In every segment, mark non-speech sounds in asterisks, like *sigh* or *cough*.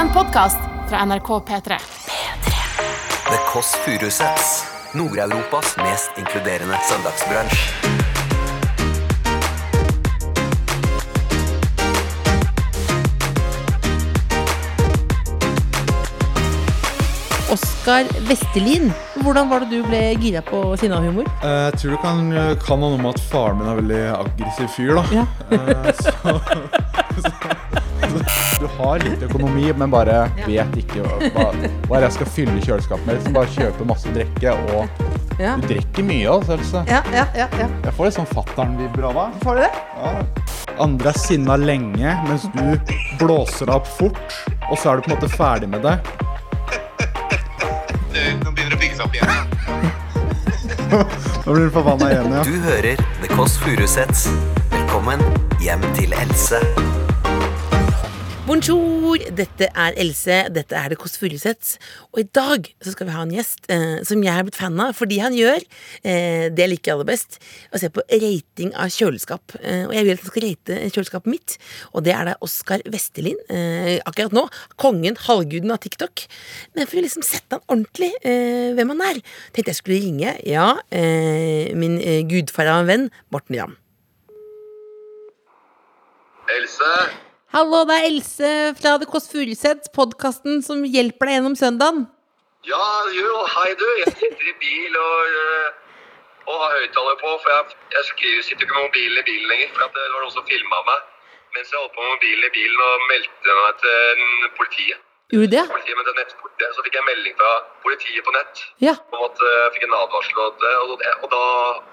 En podkast fra NRK P3. The Kåss Furuseths. Nord-Europas mest inkluderende søndagsbransj. Oskar Vestelin, hvordan var det du ble gira på sinnahumor? humor? Jeg tror det kan, kan noe om at faren min er veldig aggressiv fyr, da. Ja. Eh, så, *laughs* så, du har litt økonomi, men bare vet ikke hva, hva jeg skal fylle kjøleskapet med. Liksom bare kjøpe masse drikke, og Ja, du drikker mye, altså. Else. ja, ja. ja, ja. Jeg får litt sånn fatter'n-vibber av deg. Får du det? Ja. Andre er sinna lenge, mens du blåser deg opp fort, og så er du på en måte ferdig med det. Nå begynner det å bygge seg opp igjen. Nå blir du forbanna igjen, ja. Du hører The Kåss Furuseths. Velkommen hjem til Else. Bonjour! Dette er Else, dette er Det Kåss Furuseths. Og i dag så skal vi ha en gjest eh, som jeg har blitt fan av, fordi han gjør eh, det jeg liker aller best, å se på rating av kjøleskap. Eh, og jeg vil at han skal rate kjøleskapet mitt, og det er da Oskar Vestelin. Eh, akkurat nå kongen, halvguden av TikTok. Men for å liksom sette han ordentlig eh, hvem han er, tenkte jeg skulle ringe, ja, eh, min gudfar av en venn, Morten Ramm. Else, Hallo, det er Else fra The Kåss Furuseth, podkasten som hjelper deg gjennom søndagen. ja, jo, hei du. Jeg sitter i bil og, øh, og har høyttaler på, for jeg, jeg skriver, sitter ikke med mobilen i bilen lenger, for at det var noen som filma meg mens jeg holdt på med mobilen i bilen og meldte meg til politiet. Gjorde du det? Politiet, men til nettpolitiet. Så fikk jeg melding fra politiet på nett Ja. om at øh, jeg fikk en advarsel, og, det- og, og da,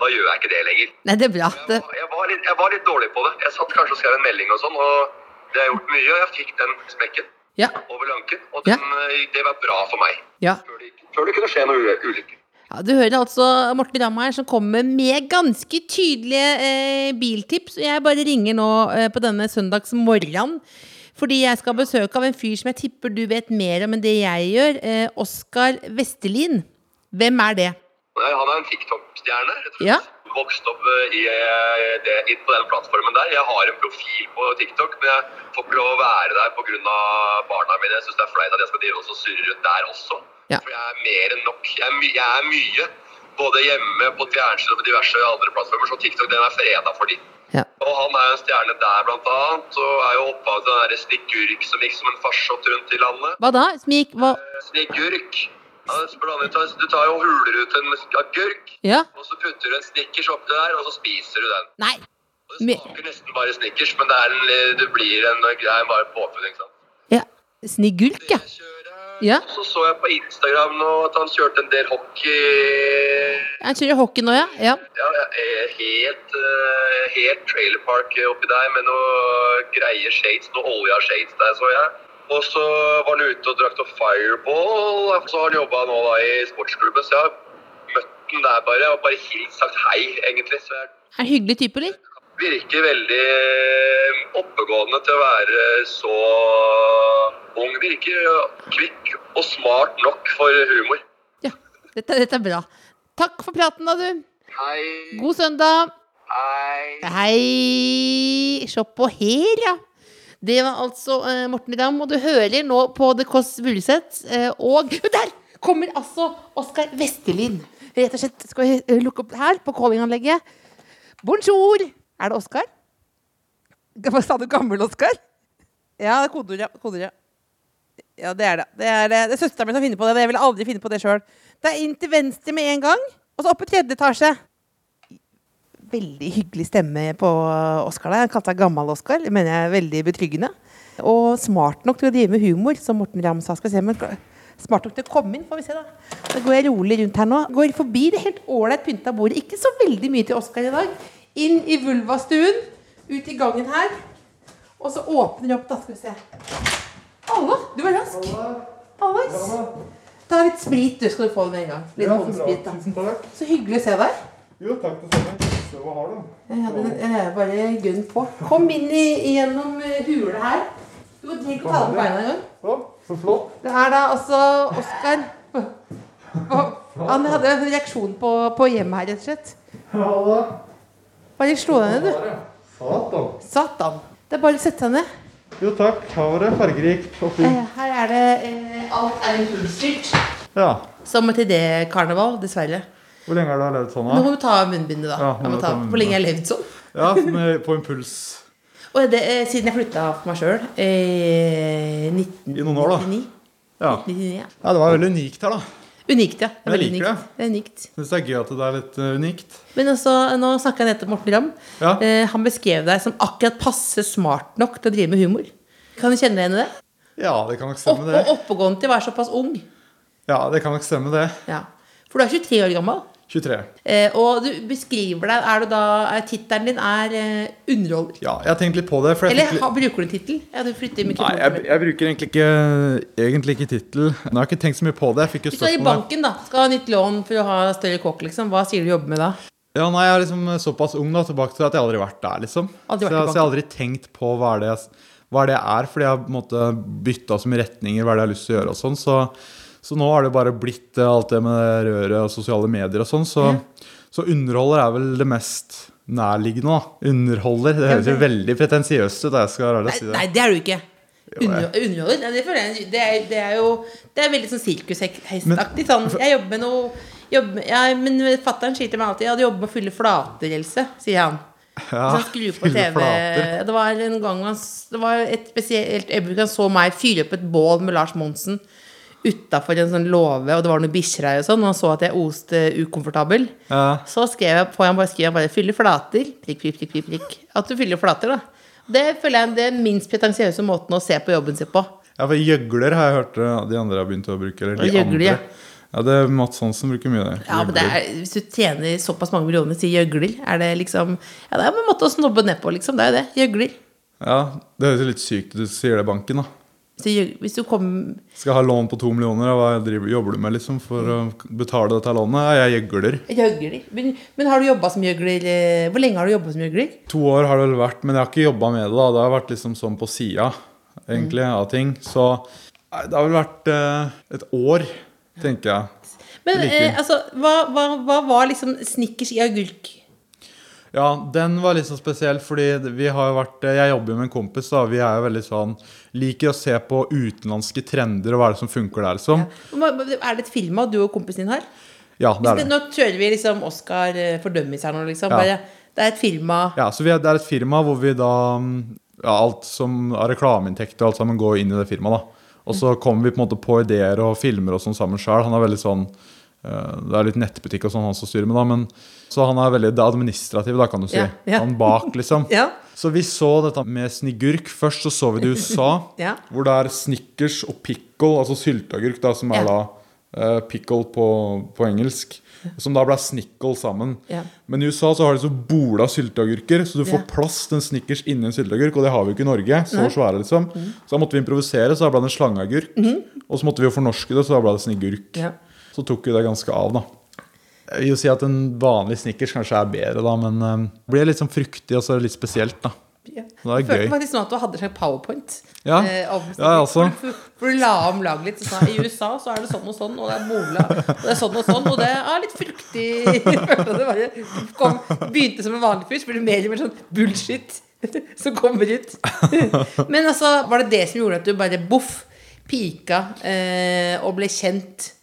da gjør jeg ikke det lenger. Nei, det er bra. Det, Jeg var, jeg, var litt, jeg var litt dårlig på det. Jeg satt kanskje og skrev en melding og sånn, og det har gjort mye, og jeg fikk den smekken ja. over lanken, og den, ja. det var bra for meg. ja. Før det, før det kunne skje noe ulykke. Ja, Du hører altså Morten Ramm her som kommer med ganske tydelige eh, biltips. Jeg bare ringer nå eh, på denne søndagsmorgenen. Fordi jeg skal ha besøk av en fyr som jeg tipper du vet mer om enn det jeg gjør. Eh, Oskar Vestelin. Hvem er det? Nei, Han er en TikTok-stjerne. rett og slett. Ja. Vokst opp eh, i, eh, det, på den plattformen der. Jeg har en profil på TikTok, men jeg får ikke lov å være der pga. barna mine. Jeg syns det er flaut at jeg skal drive og surre rundt der også. Ja. For jeg er mer enn nok. Jeg er, my, jeg er mye. Både hjemme, på fjernsyn og på diverse andre plattformer. Så TikTok den er freda for dem. Ja. Og han er jo en stjerne der, blant annet. Og er jo opphavet til den derre Snikkurk som gikk som en farsott rundt i landet. Hva da? Smik? Hva? Snikkurk. Ja, så blandet, du tar jo huler ut en agurk. Ja? Og så putter du en Snickers oppi der, og så spiser du den. Nei. Og det smaker nesten bare Snickers, men det, er det blir en greie bare påfunn, ikke sant. Ja. Snigulk, ja. Ja. Så så jeg på Instagram nå at han kjørte en del hockey... Han kjører hockey nå, ja? ja. Ja, eh, helt, eh, helt trailer park oppi der med noe greier shades, noe olja shades der, så jeg. Og så var han ute og drakk noe fireball, og så har han jobbet nå da i sportsklubben, så jeg har møtt den der bare, og bare hilst sagt hei, egentlig. Så jeg Er han hyggelig type, eller? virker veldig eh, oppegående til å være så ung. Virker kvikk og smart nok for humor. Ja. Dette, dette er bra. Takk for praten, da, du. Hei. God søndag. Hei. Hei! Se på her, ja. Det var altså eh, Morten Ramm, og du hører nå på The Kåss Furuseth. Eh, og *laughs* der kommer altså Oskar Vestelin. Rett og slett skal vi eh, lukke opp her på callinganlegget. Bonjour! Er det Oskar? Hva sa du? Gammel Oskar? Ja, det er kodeordet. ja. Ja. Ja, det er det. Det er, det er søsteren min som finner på det. Jeg ville aldri finne på det sjøl. Det er inn til venstre med en gang, og så opp i tredje etasje veldig hyggelig stemme på Oskar der. Han kalte seg Gammal-Oskar. Det mener jeg er veldig betryggende. Og smart nok til å drive med humor, som Morten Ramm sa. Skal se, men smart nok til å komme inn, får vi se, da. Da går jeg rolig rundt her nå. Går forbi det helt ålreit pynta bordet. Ikke så veldig mye til Oskar i dag. Inn i vulvastuen. Ut i gangen her. Og så åpner jeg opp, da. Skal vi se. Alla, du var rask. Hallais. Ta litt sprit, du, skal du få det med en gang. Litt håndsprit, da. Så hyggelig å se deg. Jo, takk det samme. Så hva har du? Jeg hadde jeg er bare gunn på. Kom inn i, gjennom hulet her. Du må ikke å ta deg på beina engang. Å, så flott. Det er da altså Oskar Han hadde en reaksjon på, på hjemmet her, rett og slett. Ja da. Bare slå deg ned, du. Satan. Satan. Det er bare å sette seg ned. Jo takk, her var det fargerikt og fint. Eh, Her er det eh, Alt er impulsstyrt. Ja. Som til det karneval, dessverre. Hvor lenge har du levd sånn, Nå må du ta munnbindet, da. Ja, må må ta, ta hvor lenge jeg har levd sånn. Ja, med, på impuls. *laughs* Og det, eh, siden jeg flytta for meg sjøl eh, 1999. I noen år, da. Ja. 1999, ja. ja, det var veldig unikt her, da. Unikt, ja. Det er veldig unikt. Det er unikt. Syns det er gøy at det er litt eh, unikt. Men altså, nå snakka jeg nettopp med Morten Ramm. Ja. Eh, han beskrev deg som akkurat passe smart nok til å drive med humor. Kan du kjenne deg igjen i det? Ja, det kan nok Opp, stemme, det. og oppegående til å være såpass ung. Ja, det kan nok stemme, det. Ja. For du er 23 år gammel. 23. Eh, og du beskriver deg Er du da er Tittelen din er eh, underholder. Ja, jeg har tenkt litt på det. Jeg Eller litt... bruker du en tittel? Ja, Nei, jeg, jeg bruker egentlig ikke, egentlig ikke tittel. Nå har jeg ikke tenkt så mye på det. Jeg fikk jo Hvis du er i banken, da, skal ha nytt lån for å ha større kåk, liksom. Hva sier du jobber med da? Ja, nei, jeg er liksom såpass ung da, tilbake til at jeg aldri har vært der, liksom. Aldri vært så, jeg, så jeg har aldri tenkt på hva er det, jeg- hva er det jeg er, fordi jeg har bytta så mye retninger, hva er det jeg har lyst til å gjøre og sånn. Så, så nå har det bare blitt eh, alt det med røret og sosiale medier og sånn. Så, så underholder er vel det mest nærliggende, da. Underholder. Det høres jo veldig pretensiøst ut, jeg skal Nei, si det. nei, det er du ikke. Under, underholder? Nei, det, det, er, det er jo Det er veldig sånn sirkushestaktig. Sånn, jeg jobber med noe jobber ja, Men fatter'n til meg alltid 'Jeg hadde jobbet med å fylle flater, Else', sier han. Ja, på TV flater. Det var en gang han, Det var et spesielt øyeblikk han så meg fyre opp et bål med Lars Monsen utafor en sånn låve, og det var noen bikkjer her og sånn, og han så at jeg oste ukomfortabel. Ja. Så skrev jeg på han bare skrev han bare 'fylle flater'. Prikk, prikk, prikk, prikk. At du fyller flater, da. Det føler jeg er den minst pretensiøse måten å se på jobben sin på. Ja, for gjøgler har jeg hørt eh, de andre har begynt å bruke. Eller de jøgler, andre. Ja, det er Mats Hansen bruker mye det. Ja, men det er, Hvis du tjener såpass mange millioner til gjøgler, er det liksom Ja, det er en måte å snobbe ned på, liksom. Det er jo det. Gjøgler. Ja, det høres litt sykt ut du sier det i banken, da. Hvis du, kommer Skal ha lån på to millioner, hva driver, jobber du med liksom for å betale dette lånet? Jeg gjøgler. Gjøgler. Men, men har du jobba som gjøgler eh, Hvor lenge har du jobba som gjøgler? To år har det vel vært, men jeg har ikke jobba med det. da Det har vært liksom sånn på sida egentlig av ting. Så det har vel vært eh, et år, tenker jeg. Men eh, altså, hva, hva, hva var liksom snickers i agurk? Ja, den var litt sånn spesiell, fordi vi har jo vært Jeg jobber jo med en kompis, da. Vi er jo veldig sånn Liker å se på utenlandske trender og hva er det som funker der, liksom. Ja. Er det et firma du og kompisen din har? Ja, det er det. Nå kjører vi liksom Oscar fordømmes for her nå, liksom. Ja. Det er et firma Ja, så vi er, Det er et firma hvor vi da ja, Alt som av reklameinntekter og alt sammen går inn i det firmaet. da Og så kommer vi på en måte på ideer og filmer og sånn sammen sjøl. Han er veldig sånn eh, Det er litt nettbutikk og sånn han som styrer med, da. Men, så han er veldig administrativ, da, kan du si. Yeah, yeah. Han bak, liksom. *laughs* yeah. Så vi så dette med snigurk. Først så så vi det i *laughs* USA, hvor det er snickers og pickle, altså sylteagurk, da, som er da eh, pickle på, på engelsk. Som da ble snickle sammen. Men i USA så har de så bola sylteagurker, så du får plass til en snickers inni en sylteagurk. Og det har vi jo ikke i Norge. Så svære, liksom. Så da måtte vi improvisere, så da ble det en slangeagurk. Og så måtte vi jo fornorske det, så da ble det snigurk. Så tok jo det ganske av, da. Jeg vil jo si at en vanlig snickers kanskje er bedre, da, men eh, det blir litt sånn fruktig og så litt spesielt, da. Ja. Det er Jeg følte gøy. faktisk sånn at du hadde en powerpoint. Ja. eh, om Ja, også. For, for du la om laget litt. Så sa, I USA så er det sånn og sånn, og det er bola, og det er sånn og sånn, og det er litt fruktig. *laughs* Det bare kom, begynte som en vanlig fyr, så blir det mer og mer sånn bullshit *laughs* som kommer ut. Men altså, var det det som gjorde at du bare boff, pika eh, og ble kjent?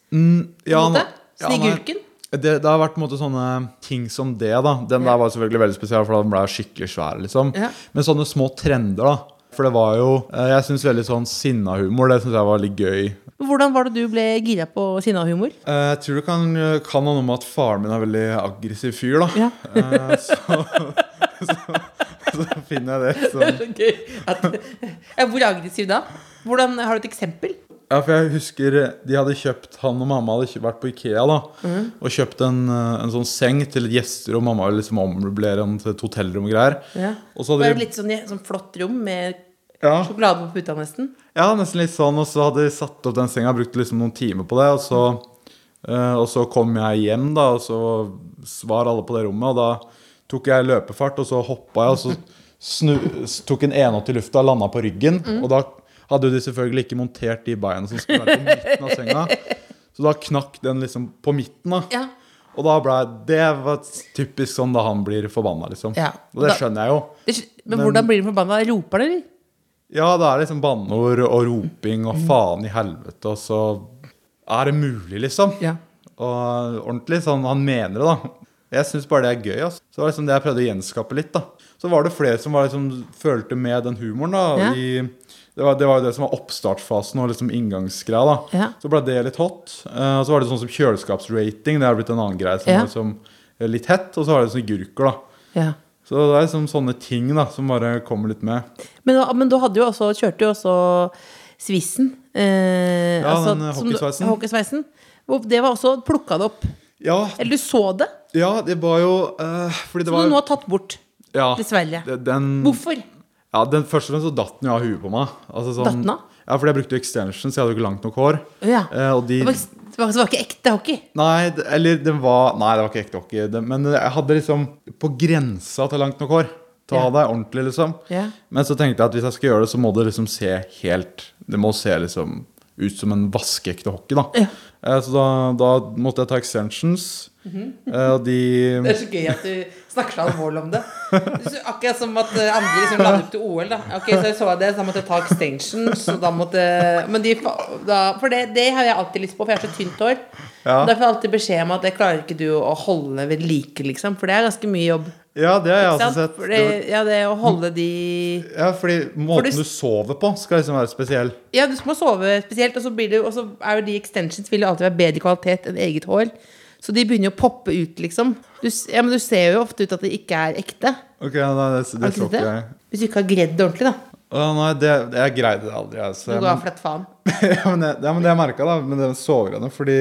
Ja, nå- ja. Snigurken? Det, det har vært måte sånne ting som det, da. Den der var selvfølgelig veldig spesiell, for den ble skikkelig svær, liksom. Ja. Men sånne små trender, da. For det var jo eh, Jeg syns veldig sånn sinnahumor, det syns jeg var litt gøy. Hvordan var det du ble gira på sinnahumor? Eh, Jeg tror det kan, kan noe med at faren min er en veldig aggressiv fyr, da. Ja. Eh, Så, *laughs* så, så finner jeg det. *laughs* At, hvor aggressiv da? Hvordan, har du et eksempel? Ja, for jeg husker de hadde kjøpt Han og mamma hadde vært på Ikea da og kjøpt en, eh, en sånn seng til gjester, og mamma ville liksom ommøblere den til et hotellrom og greier. Og så hadde Bare de, litt sånn, sånn flott rom med ja, sjokolade på puta nesten? ja, nesten litt sånn. Og så hadde de satt opp den senga, brukte liksom noen timer på det. Og så, eh, og så kom jeg hjem, da, og så var alle på det rommet. Og da tok jeg løpefart, og så hoppa jeg, og så snu, tok en enått i lufta og landa på ryggen. Og da hadde jo de selvfølgelig ikke montert de beina som skulle være på midten av senga. Så da knakk den liksom på midten, da. Ja. Og da ble Det var typisk sånn da han blir forbanna, liksom. Ja, Og det skjønner jeg jo. Det, men, Men- hvordan blir han forbanna? Roper han, eller? Ja, det er liksom banneord og roping og faen i helvete, og så er det mulig, liksom. Ja. Og ordentlig sånn han mener det, da. Jeg syns bare det er gøy. Altså. Så det var liksom det jeg prøvde å gjenskape litt. da Så var det flere som var liksom, følte med den humoren. da Ja. i, det, var, det var jo det som var oppstartsfasen og liksom inngangsgreia. da Ja. Så ble det litt hot. Uh, og så var det sånn som kjøleskapsrating. Det har blitt en annen greie som Ja. er liksom, eh, litt hett. Og så var det sånne gurker, da. ja. Så det er liksom sånne ting da som bare kommer litt med. Men, men du hadde jo også, kjørte jo også Svissen. Eh, Ja, den, som du- hockeysveisen. hockeysveisen. Det var også plukka det opp. Ja, Eller du så det, ja det var jo eh, som var du nå har tatt bort. ja, dessverre. Den, Hvorfor? Ja, den Først og fremst så datt den jo av huet på meg. Altså sånn, Datt den av? Ja, fordi jeg brukte extensions, jeg hadde jo ikke langt nok hår. Ja. Eh, de Det var, det var, det var ikke ekte hockey. Nei, det- eller det var Nei, det var ikke ekte hockey. Det, men jeg hadde liksom på grensa til langt nok hår. Ta ha deg ordentlig, liksom. Ja. Men så tenkte jeg at hvis jeg skal gjøre det, så må det liksom se helt Det må se liksom ut som en vaskeekte hockey, da. Ja. Eh, Så da, da måtte jeg ta extensions. Eh, Og de Det er så gøy at du snakker så alvorlig om det. Så Akkurat som at eh, andre liksom la opp til OL. da Ok, Så jeg så det, så da måtte jeg ta extensions. Og da måtte, men de, da, for det, det har jeg alltid lyst på, for jeg har så tynt hår. Ja. Derfor har jeg alltid beskjed om at det klarer ikke du å holde ved like, liksom. For det er ganske mye jobb. Ja, det har jeg også sett. For det, ja, det å holde de Ja, fordi måten du- du sover på, skal liksom være spesiell. Ja, du må sove spesielt, og så, blir det, og så er jo de extensions vil jo alltid være bedre kvalitet enn eget hår. Så de begynner jo å poppe ut, liksom. Du, ja, men du ser jo ofte ut at det ikke er ekte. Ok, nei, det, det, ikke det? jeg. Hvis du ikke har gredd ordentlig, da. Å, nei, det, jeg greide det aldri. Altså. Du ga flett faen. *laughs* ja, men det, ja, men det jeg merka med den sovegrønne, fordi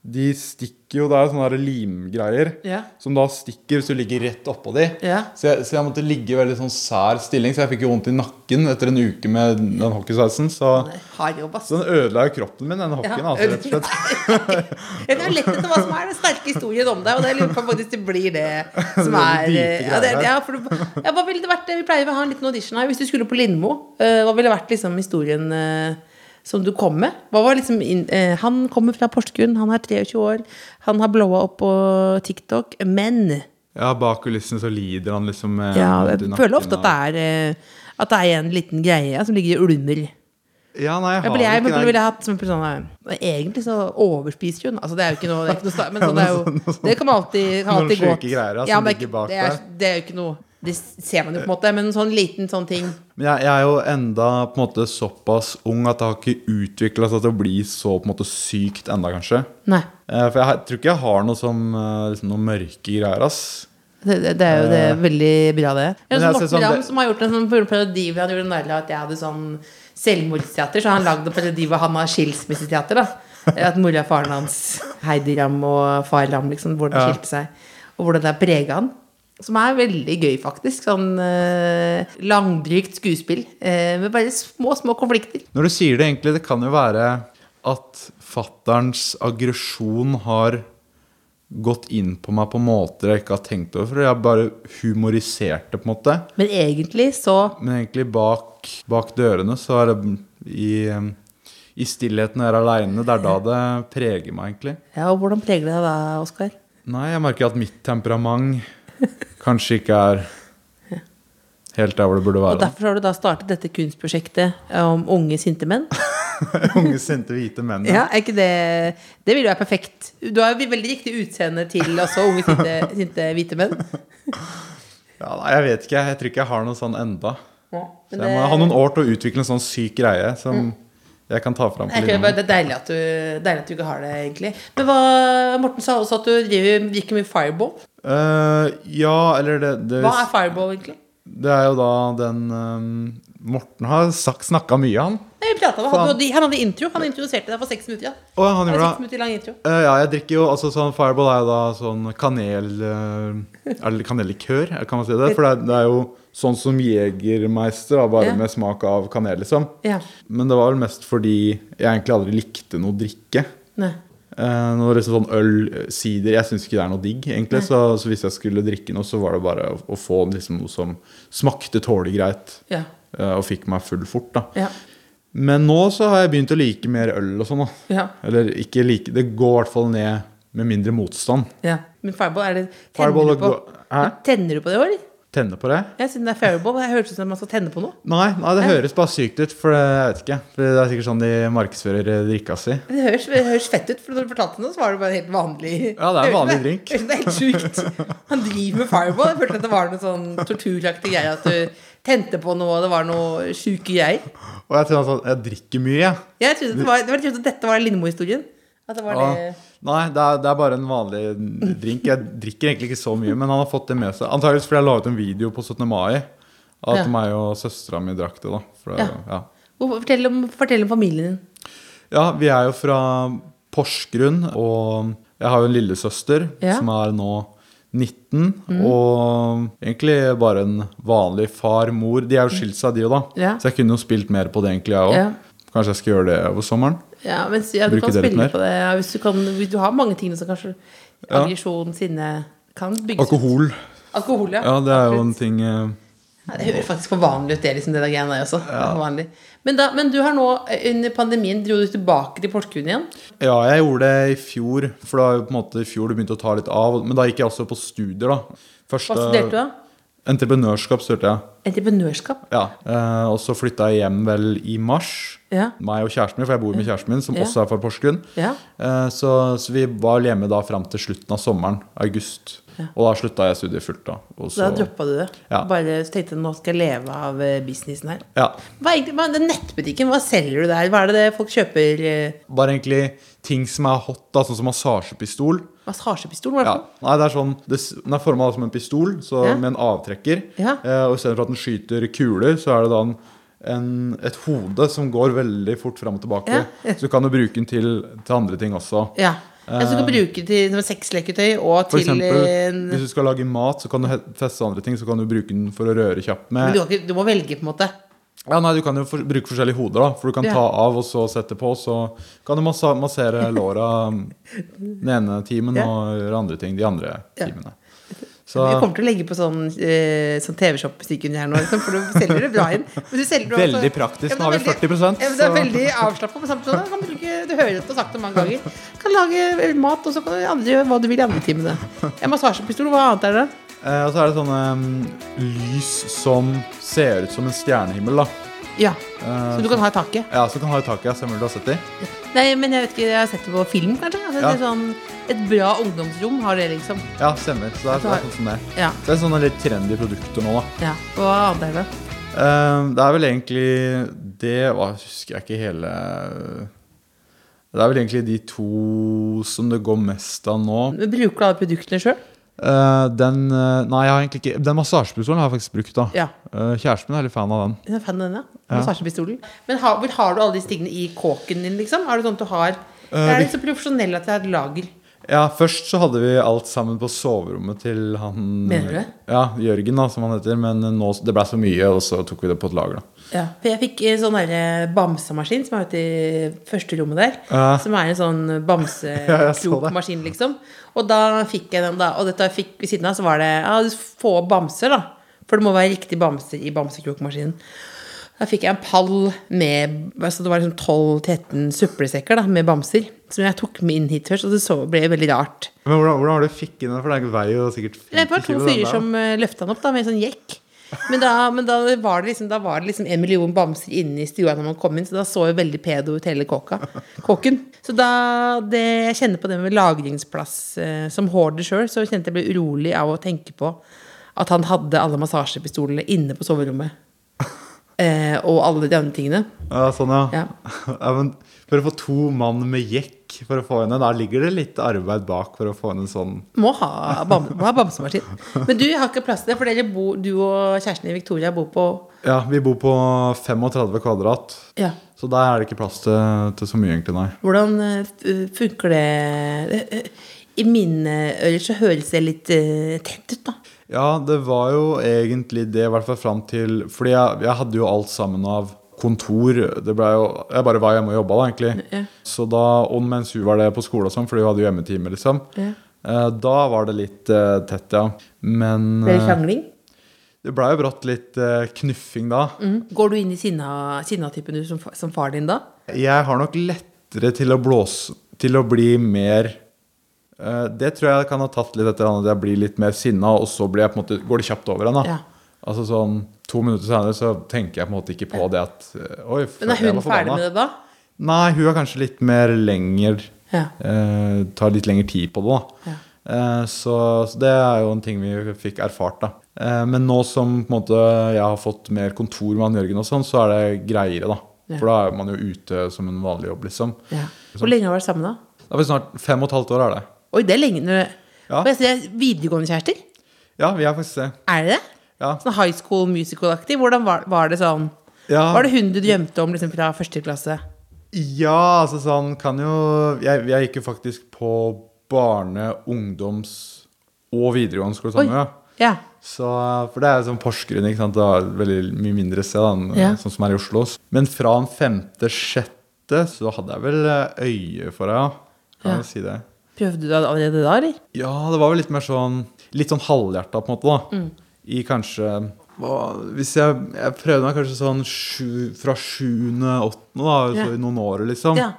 de stikker jo Det er sånne limgreier yeah. som da stikker hvis du ligger rett oppå de. Yeah. Så, jeg, så jeg måtte ligge i veldig sånn sær stilling, så jeg fikk jo vondt i nakken etter en uke med den hockeysveisen. Så, så den ødela jo kroppen min, den hockeyen. Ja, altså, rett og slett. *laughs* Jeg kan lett etter hva som er den sterke historien om deg, og det lurer på faktisk det blir det *laughs* som Det er blir ja, det, ja, for, ja, Hva ville det vært? Vi pleier å ha en liten audition her. Hvis du skulle på Lindmo, eh, hva ville vært liksom historien eh, som du kom med? Liksom inn- eh, Han kommer fra Porsgrunn, han er 23 år, han har blowa opp på TikTok, men Ja, bak kulissene så lider han liksom eh, ja, jeg føler ofte at det er eh, At det er en liten greie som ligger i ulmer. Ja, nei, jeg har ja, jeg ikke ville det. hatt som person eh, Egentlig så overspiser hun. Altså, det er jo ikke noe, det ikke noe Men sånn *laughs* er jo Det kan man alltid, kan alltid gå greier, ja, det, er det, det er jo ikke noe Det ser man jo på en måte, men en sånn liten sånn ting Men jeg, jeg er jo enda på en måte såpass ung at det har ikke utvikla seg til å bli så på en måte sykt enda, kanskje. Nei. Eh, For jeg, jeg tror ikke jeg har noe som eh, liksom, noen mørke greier, ass. Det, det, det er jo det er veldig bra, det. Eh. Jeg Morten sånn Ramm som har gjort en sånn parodi hvor han gjorde narr av at jeg hadde sånn selvmordsteater. Så han lagd en parodi hvor han har skilsmisseteater. da At mora og faren hans, Heidi Ramm og far Ramm, liksom, hvordan Ja. skilte seg. Og hvordan det prega han. Som er veldig gøy, faktisk. Sånn eh, langdrygt skuespill. Eh, med bare små, små konflikter. Når du sier det, egentlig, det kan jo være at fatterns aggresjon har gått inn på meg på måter jeg ikke har tenkt over. For jeg bare humorisert det, på en måte. Men egentlig så Men egentlig bak, bak dørene så er det i, i stillheten jeg er aleine. Det er da det preger meg, egentlig. Ja, og hvordan preger det deg da, Oskar? Nei, jeg merker at mitt temperament kanskje ikke er helt der hvor det burde være. Og derfor har du da startet dette kunstprosjektet om unge, sinte menn. *laughs* Unge, sinte, hvite menn. Ja, er ikke det Det ville jo være perfekt. Du har jo veldig riktig utseende til også unge, sinte, *laughs* sinte hvite menn. Ja, nei, jeg vet ikke. Jeg tror ikke jeg har noe sånn enda. Ja, Så men jeg må det- ha noen år til å utvikle en sånn syk greie som jeg kan ta fram på tror Det er deilig at, du, deilig at du ikke har det, egentlig. Men hva, Morten sa også at du driver, like mye Fireball. Uh, ja, eller det, det Hva er Fireball, egentlig? Det er jo da den um, Morten har snakka mye, han. Nei, vi prata, han, hadde, han hadde intro. Han introduserte deg for seks minutter. Ja. Å, han Det gjorde seks det. minutter lang intro. Uh, ja, jeg drikker jo altså sånn Fireball er jo da sånn kanel uh, det kanellikør, kan man si det? For det det er jo sånn som Jegermeister, da, bare Ja. med smak av kanel, liksom. Ja. Men det var vel mest fordi jeg egentlig aldri likte noe drikke. Nei. Eh, noe liksom sånn øl, eh, sider Jeg syns ikke det er noe digg, egentlig. Så, så hvis jeg skulle drikke noe, så var det bare å, å få liksom noe som smakte tålelig greit, Ja. eh, og fikk meg full fort, da. Ja. Men nå så har jeg begynt å like mer øl og sånn, da. Ja. Eller ikke like Det går i hvert fall ned med mindre motstand. ja. Men Fireball, er det Tenner Fireball du på? Tenner du på det òg, eller? Tenne på det? Ja, siden det er Fairball. Det høres ut som man skal tenne på noe. Nei, nei det høres bare sykt ut, for det, jeg vet ikke. For det er sikkert sånn de markedsfører eh, drikka si. Det høres, det høres fett ut, for når du fortalte det, så var det bare en helt vanlig. Ja, det er en vanlig drink. Det er helt sjukt. Han driver med Fireball. Jeg følte at det var noe sånn torturaktig greie. At du tente på noe, og det var noe sjuke greier. Og jeg tror altså, jeg drikker mye, jeg. Jeg trodde det var, det var liksom at dette var Lindmo-historien. At det var Ja. det Nei, det er, det er bare en vanlig drink. Jeg drikker egentlig ikke så mye, men han har fått det med seg. Antakeligvis fordi jeg la ut en video på 17. mai. At Ja. meg og søstera mi drakk det, da. For Ja. ja. Fortell om, fortell om familien din. ja, vi er jo fra Porsgrunn, og jeg har jo en lillesøster som er nå 19. Og egentlig bare en vanlig far-mor. De er jo skilt seg, de òg, da. Så jeg kunne jo spilt mer på det, egentlig, jeg òg. Kanskje jeg skal gjøre det over sommeren. Ja, men ja, du kan spille på det. Ja, hvis, du kan, du har mange ting som kanskje Ja. aggresjon, sinne kan bygges ut. Alkohol. Alkohol, ja. Ja, det er jo en ting uh, Ja, det høres faktisk for vanlig ut, det, liksom, det der greiene der også. Vanlig. Men, da, men du har nå, eh, under pandemien, dro du tilbake til Porsgrunn igjen? Ja, jeg gjorde det i fjor, for da på en måte i fjor det begynte å ta litt av. Men da gikk jeg også på studier, da. Første, Hva studerte du da? Entreprenørskap studerte jeg. Entreprenørskap? Ja, eh, Og så flytta jeg hjem vel i mars. Ja. Meg og kjæresten min, for jeg bor med kjæresten min, som Ja. også er fra Porsgrunn. Ja. Eh, så, så vi var hjemme da fram til slutten av sommeren, august. Og da slutta jeg studiet fullt, da. Og Så da droppa du det? Ja. Bare tenkte nå skal jeg leve av eh, businessen her. Ja. Hva er egentlig, den nettbutikken, hva selger du der? Hva er det det folk kjøper? eh, Bare egentlig ting som er hot, da, sånn som massasjepistol. Massasjepistol? Hva er det Ja. Nei, det er sånn det, Den er forma som en pistol, så Ja. med en avtrekker. Ja. Eh, og istedenfor at den skyter kuler, så er det da en, en, et hode som går veldig fort fram og tilbake. Ja. Så kan du bruke den til, til andre ting også. Ja. Jeg kan bruke til som sexleketøy og For til eksempel, hvis du skal lage mat, så kan du feste andre ting. Så kan du bruke den for å røre kjapt Men du, ikke, du må velge, på en måte. Ja, nei, Du kan jo for, bruke forskjellige hoder, da. For du kan Ja. ta av og så sette på. Så kan du massere låra *laughs* den ene timen Ja. og gjøre andre ting de andre Ja. timene. Så Vi kommer til å legge på sånn, eh, sånn TV-shop-musikk under her nå, liksom, for du selger det bra inn. Men du selger det også- Veldig praktisk. Nå har vi det er 40 ja, Det er veldig avslappa. Men samtidig kan du ikke, du hører det og sagt det mange ganger. Kan lage mat, og så kan du andre gjøre hva du vil i andre timene. En massasjepistol, hva annet er det? Eh, og så er det sånne um, lys som ser ut som en stjernehimmel, da. Ja, Eh, Så du kan ha i taket. Ja, så du kan ha i taket. ja, Stemmer du har sett det? Nei, men jeg vet ikke, jeg har sett det på film, kanskje. Altså, Ja. det er sånn, et bra ungdomsrom har det, liksom. Ja, stemmer. Så det er, det er sånn som det. Ja. Så det er sånne litt trendy produkter nå, da. ja. Hva annet er det? Eh, det er vel egentlig det Hva husker jeg ikke hele Det er vel egentlig de to som det går mest av nå. Men Bruker du alle produktene sjøl? Eh, den eh, Nei, jeg har egentlig ikke Den massasjepistolen har jeg faktisk brukt, da. Ja. Eh, kjæresten min er litt fan av den. Jeg er fan av den, ja. Massasjepistolen. Men har, hvor har du alle disse tingene i kåken din, liksom? Er det sånn at du har Er litt så profesjonell at jeg har et lager? Ja, Først så hadde vi alt sammen på soverommet til han Mener du det? Ja, Jørgen, da, som han heter. Men nå, det ble så mye, og så tok vi det på et lager. da Ja, for jeg fikk en sånn der bamsemaskin som er ute i første rommet der. Ja. Som er en sånn *laughs* Ja, bamsekrokmaskin, liksom. Og da fikk jeg den, da. Og dette jeg fikk ved siden av, så var det ja, du få bamser, da. For det må være riktig bamser i bamsekrokmaskinen. Da fikk jeg en pall med altså Det var liksom 12-13 søppelsekker da, med bamser. Som jeg tok med inn hit først, og det så, ble veldig rart. Men hvordan, hvordan har du fikk inn det? For det er ikke vei og sikkert 50 Det var to kilo, fyrer som uh, løfta den opp da, med en sånn jekk. Men, da, men da, var det liksom, da var det liksom en million bamser inne i stua når man kom inn, så da så jo veldig pedo ut hele kåka, kåken. Så da det, jeg kjenner på det med lagringsplass eh, som hoarder sjøl, så kjente jeg ble urolig av å tenke på at han hadde alle massasjepistolene inne på soverommet. Eh, og alle de andre tingene. Ja, sånn, ja. Ja. ja men for å få to mann med jekk for å få henne. da ligger det litt arbeid bak for å få henne en sånn Må ha, bam, bamsemaskin. Men du har ikke plass til det, for dere bor, du og kjæresten din Victoria bor på Ja, vi bor på 35 kvadrat, Ja. så der er det ikke plass til, til så mye, egentlig, nei. Hvordan eh, funker det Eh, I mine ører så høres det litt eh, tett ut, da. Ja, det var jo egentlig det, i hvert fall fram til Fordi jeg, jeg hadde jo alt sammen av kontor. Det ble jo, jeg bare var hjemme og jobba, da, egentlig. Ja. Så da, Og mens hun var det på skole og sånn, fordi hun hadde jo hjemmetime, liksom. Ja. eh, Da var det litt uh, tett, ja. Men Ble det eh, krangling? det blei jo brått litt knuffing da. Mm. Går du inn i sinna- sinna-typen du som, som far din da? Jeg har nok lettere til å blåse Til å bli mer uh, det tror jeg kan ha tatt litt etter at jeg blir litt mer sinna, og så blir jeg på en måte, går det kjapt over igjen. da. Ja. Altså sånn To minutter senere så tenker jeg på en måte ikke på det at eh, Oi, Men er hun ferdig med det da? Nei, hun er kanskje litt mer lenger Ja. eh, Tar litt lengre tid på det, da. Ja. Eh, så, så det er jo en ting vi fikk erfart, da. Eh, men nå som på en måte jeg har fått mer kontor med han Jørgen og sånn, så er det greiere, da. Ja. For da er man jo ute som en vanlig jobb, liksom. Ja. Hvor lenge har du vært sammen da? Det er snart fem og et halvt år, er det. Oi, det er lenge. Når... Ja. Og jeg ser videregående kjærester. Ja, vi er faktisk det. Er det det? Ja. Sånn high school musical-aktig. Hvordan var, var det sånn? Ja. Var det hun du drømte om liksom, fra første klasse? Ja, altså sånn kan jo Jeg, jeg gikk jo faktisk på barne-, ungdoms- og videregående skole sammen. Oi. Ja. Ja. Så, for det er sånn Porsgrunn, ikke sant. Det er veldig mye mindre sted enn Ja. sånn som er i Oslo. Men fra en femte, sjette så hadde jeg vel eh, øye for deg, ja. Kan Ja. jeg si det. Prøvde du det allerede da, eller? Ja, det var vel litt mer sånn Litt sånn halvhjerta, på en måte, da. Mm. I kanskje Hvis jeg, jeg prøvde meg kanskje sånn sju, fra sjuende, åttende, da, Ja. så i noen år, liksom. Ja.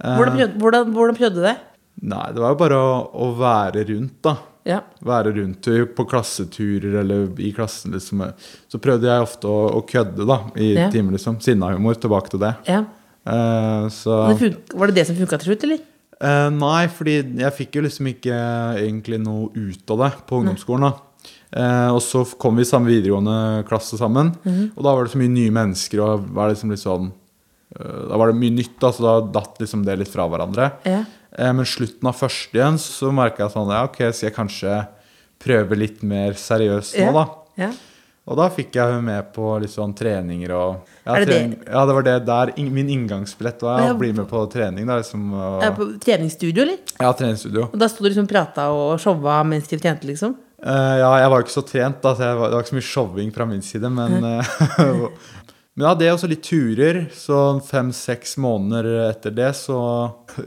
Hvordan prøvde, hvordan, hvordan prøvde du det? Nei, det var jo bare å, å være rundt, da. Ja. Være rundt på klasseturer eller i klassen, liksom. Så prøvde jeg ofte å, å kødde, da, i Ja. timer, liksom. Sinnahumor, tilbake til det. ja. Uh, så var det det som funka til slutt, eller? Uh, nei, fordi jeg fikk jo liksom ikke egentlig noe ut av det på ungdomsskolen. da. Eh, og så kom vi i samme videregående klasse sammen, Mhm. og da var det så mye nye mennesker, og var liksom litt sånn eh, Da var det mye nytt, da, så da datt liksom det litt fra hverandre. Ja. Eh, men slutten av første igjen så merka jeg sånn Ja, ok, skal jeg kanskje prøve litt mer seriøst nå, da? Ja. Og da fikk jeg henne med på litt sånn treninger og ja, det det? Ja, det var det der. Min inngangsbillett var Ja. å bli med på trening. Da, liksom, og, ja, På treningsstudio, eller? ja, treningsstudio. Og da sto du liksom og prata og showa mens de trente, liksom? Eh, ja, jeg var jo ikke så trent, da, så jeg var, det var ikke så mye showing fra min side, men eh, *laughs* Men ja, det er også litt turer. Så fem-seks måneder etter det, så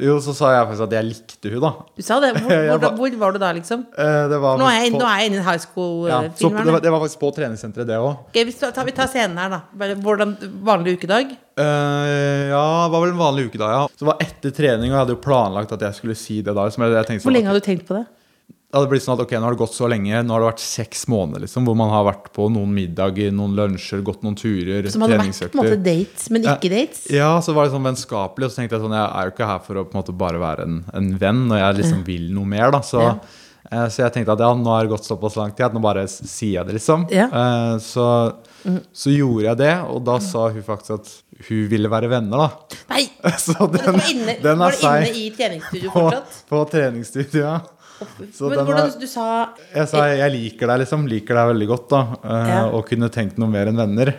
Jo, så sa jeg faktisk at jeg likte hun da. Du sa det. *laughs* Hvor, hvor, var- hvor var du da, liksom? Uh, det var Nå er jeg, på- nå er jeg inne i high school-filmen. Ja, det, det var faktisk på treningssenteret, det òg. Okay, vi, vi tar scenen her, da. Hvordan, vanlig ukedag? ja, det var vel en vanlig ukedag, ja. Så det var etter trening, og jeg hadde jo planlagt at jeg skulle si det da. Hvor sånn, lenge hadde du tenkt på det? Det hadde blitt sånn at ok, nå har det gått så lenge. Nå har det vært seks måneder liksom, hvor man har vært på noen middager, noen lunsjer, gått noen turer, Som hadde vært på en måte dates, men ikke dates? Ja, så var det sånn vennskapelig, og så tenkte jeg sånn, jeg er jo ikke her for å på en måte bare være en, en venn, og jeg liksom vil noe mer, da. Så, Ja. eh, så jeg tenkte at ja, nå har det gått såpass lang tid at nå bare sier jeg det, liksom. Ja. Eh, så, så gjorde jeg det, og da sa hun faktisk at hun ville være venner, da. Nei! *laughs* Så den, var inne, den var du inne i treningsstudio fortsatt? på treningsstudiet, ja. Så Men hvordan du, sa Jeg sa jeg liker deg, liksom. Liker deg veldig godt, da. Uh, Ja. Og kunne tenkt noe mer enn venner.